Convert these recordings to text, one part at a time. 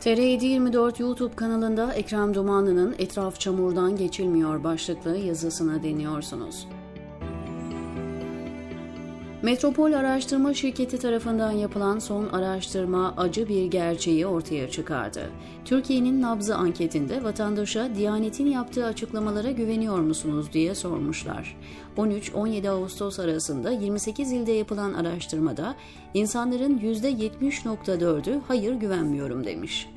TR724 YouTube kanalında Ekrem Dumanlı'nın Etraf Çamurdan Geçilmiyor başlıklı yazısına deniyorsunuz. Metropol Araştırma Şirketi tarafından yapılan son araştırma acı bir gerçeği ortaya çıkardı. Türkiye'nin nabzı anketinde vatandaşa Diyanet'in yaptığı açıklamalara güveniyor musunuz diye sormuşlar. 13-17 Ağustos arasında 28 ilde yapılan araştırmada insanların %70.4'ü hayır güvenmiyorum demiş.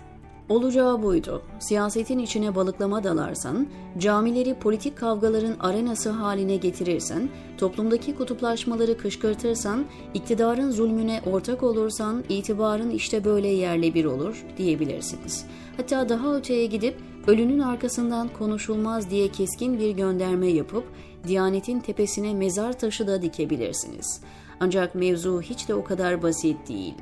Olacağı buydu. Siyasetin içine balıklama dalarsan, camileri politik kavgaların arenası haline getirirsen, toplumdaki kutuplaşmaları kışkırtırsan, iktidarın zulmüne ortak olursan itibarın işte böyle yerle bir olur diyebilirsiniz. Hatta daha öteye gidip ölünün arkasından konuşulmaz diye keskin bir gönderme yapıp Diyanetin tepesine mezar taşı da dikebilirsiniz. Ancak mevzu hiç de o kadar basit değil.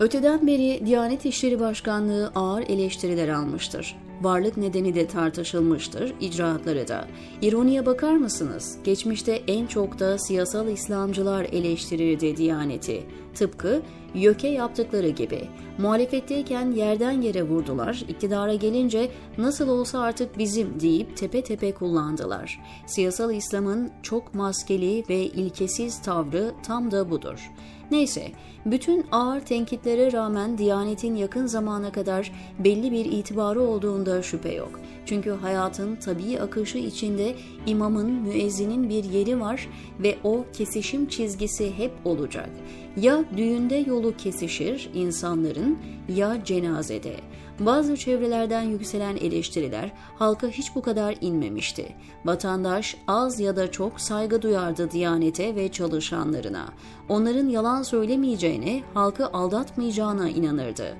Öteden beri Diyanet İşleri Başkanlığı ağır eleştiriler almıştır. Varlık nedeni de tartışılmıştır, icraatları da. İroniye bakar mısınız? Geçmişte en çok da siyasal İslamcılar eleştirirdi Diyaneti. Tıpkı YÖK'e yaptıkları gibi. Muhalefetteyken yerden yere vurdular, iktidara gelince nasıl olsa artık bizim deyip tepe tepe kullandılar. Siyasal İslam'ın çok maskeli ve ilkesiz tavrı tam da budur. Neyse, bütün ağır tenkitlere rağmen Diyanet'in yakın zamana kadar belli bir itibarı olduğunda şüphe yok. Çünkü hayatın tabii akışı içinde imamın, müezzinin bir yeri var ve o kesişim çizgisi hep olacak. Ya düğünde yolu kesişir insanların ya cenazede. Bazı çevrelerden yükselen eleştiriler halka hiç bu kadar inmemişti. Vatandaş az ya da çok saygı duyardı Diyanete ve çalışanlarına. Onların yalan söylemeyeceğine, halkı aldatmayacağına inanırdı.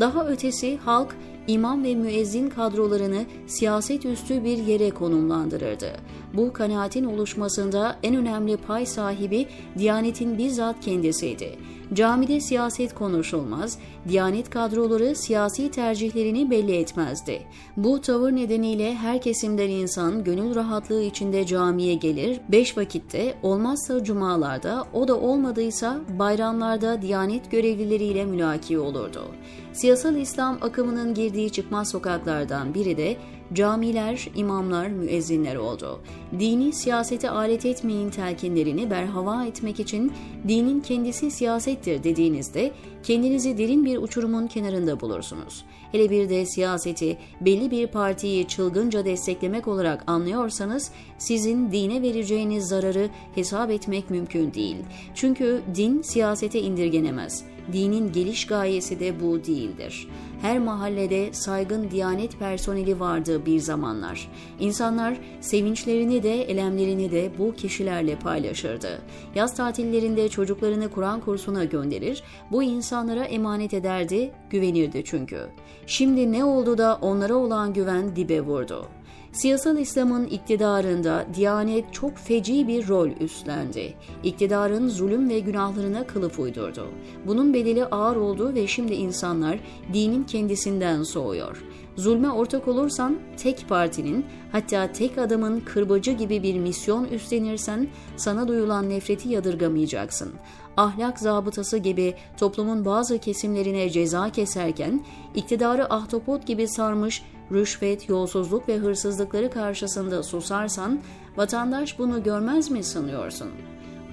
Daha ötesi halk imam ve müezzin kadrolarını siyaset üstü bir yere konumlandırırdı. Bu kanaatin oluşmasında en önemli pay sahibi Diyanet'in bizzat kendisiydi. Camide siyaset konuşulmaz, Diyanet kadroları siyasi tercihlerini belli etmezdi. Bu tavır nedeniyle her kesimden insan gönül rahatlığı içinde camiye gelir, beş vakitte olmazsa cumalarda, o da olmadıysa bayramlarda Diyanet görevlileriyle mülaki olurdu. Siyasal İslam akımının girdiği çıkmaz sokaklardan biri de camiler, imamlar, müezzinler oldu. Dini siyasete alet etmeyin telkinlerini berhava etmek için dinin kendisi siyasettir dediğinizde kendinizi derin bir uçurumun kenarında bulursunuz. Hele bir de siyaseti belli bir partiyi çılgınca desteklemek olarak anlıyorsanız sizin dine vereceğiniz zararı hesap etmek mümkün değil. Çünkü din siyasete indirgenemez. Dinin geliş gayesi de bu değildir. Her mahallede saygın diyanet personeli vardı bir zamanlar. İnsanlar sevinçlerini de elemlerini de bu kişilerle paylaşırdı. Yaz tatillerinde çocuklarını Kur'an kursuna gönderir, bu insanlara emanet ederdi, güvenirdi çünkü. Şimdi ne oldu da onlara olan güven dibe vurdu. Siyasal İslam'ın iktidarında Diyanet çok feci bir rol üstlendi. İktidarın zulüm ve günahlarına kılıf uydurdu. Bunun bedeli ağır oldu ve şimdi insanlar dinin kendisinden soğuyor. Zulme ortak olursan tek partinin hatta tek adamın kırbacı gibi bir misyon üstlenirsen sana duyulan nefreti yadırgamayacaksın. Ahlak zabıtası gibi toplumun bazı kesimlerine ceza keserken iktidarı ahtapot gibi sarmış rüşvet, yolsuzluk ve hırsızlıkları karşısında susarsan vatandaş bunu görmez mi sanıyorsun?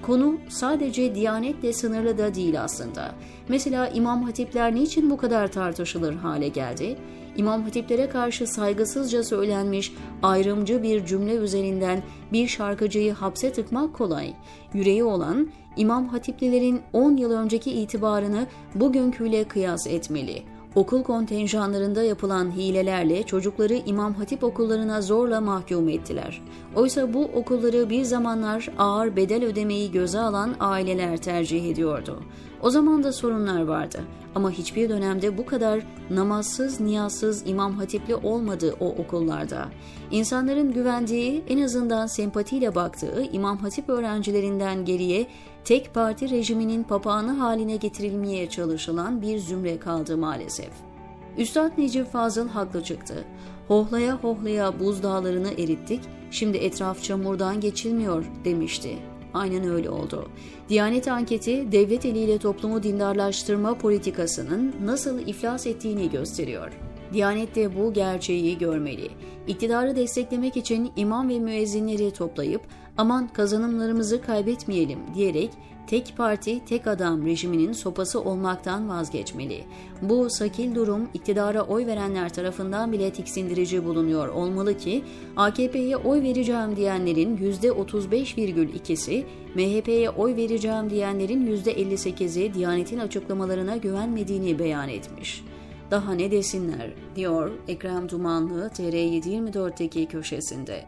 Konu sadece diyanetle sınırlı da değil aslında. Mesela imam hatipler niçin bu kadar tartışılır hale geldi? İmam hatiplere karşı saygısızca söylenmiş ayrımcı bir cümle üzerinden bir şarkıcıyı hapse tıkmak kolay. Yüreği olan imam hatiplilerin 10 yıl önceki itibarını bugünküyle kıyas etmeli okul kontenjanlarında yapılan hilelerle çocukları İmam Hatip okullarına zorla mahkum ettiler. Oysa bu okulları bir zamanlar ağır bedel ödemeyi göze alan aileler tercih ediyordu. O zaman da sorunlar vardı ama hiçbir dönemde bu kadar namazsız, niyazsız, imam hatipli olmadı o okullarda. İnsanların güvendiği, en azından sempatiyle baktığı imam hatip öğrencilerinden geriye tek parti rejiminin papağanı haline getirilmeye çalışılan bir zümre kaldı maalesef. Üstad Necip Fazıl haklı çıktı. Hohlaya hohlaya buz dağlarını erittik, şimdi etraf çamurdan geçilmiyor demişti. Aynen öyle oldu. Diyanet anketi devlet eliyle toplumu dindarlaştırma politikasının nasıl iflas ettiğini gösteriyor. Diyanet de bu gerçeği görmeli. İktidarı desteklemek için imam ve müezzinleri toplayıp aman kazanımlarımızı kaybetmeyelim diyerek tek parti tek adam rejiminin sopası olmaktan vazgeçmeli. Bu sakil durum iktidara oy verenler tarafından bile tiksindirici bulunuyor olmalı ki AKP'ye oy vereceğim diyenlerin %35,2'si, MHP'ye oy vereceğim diyenlerin %58'i Diyanet'in açıklamalarına güvenmediğini beyan etmiş. Daha ne desinler, diyor Ekrem Dumanlı TR724'teki köşesinde.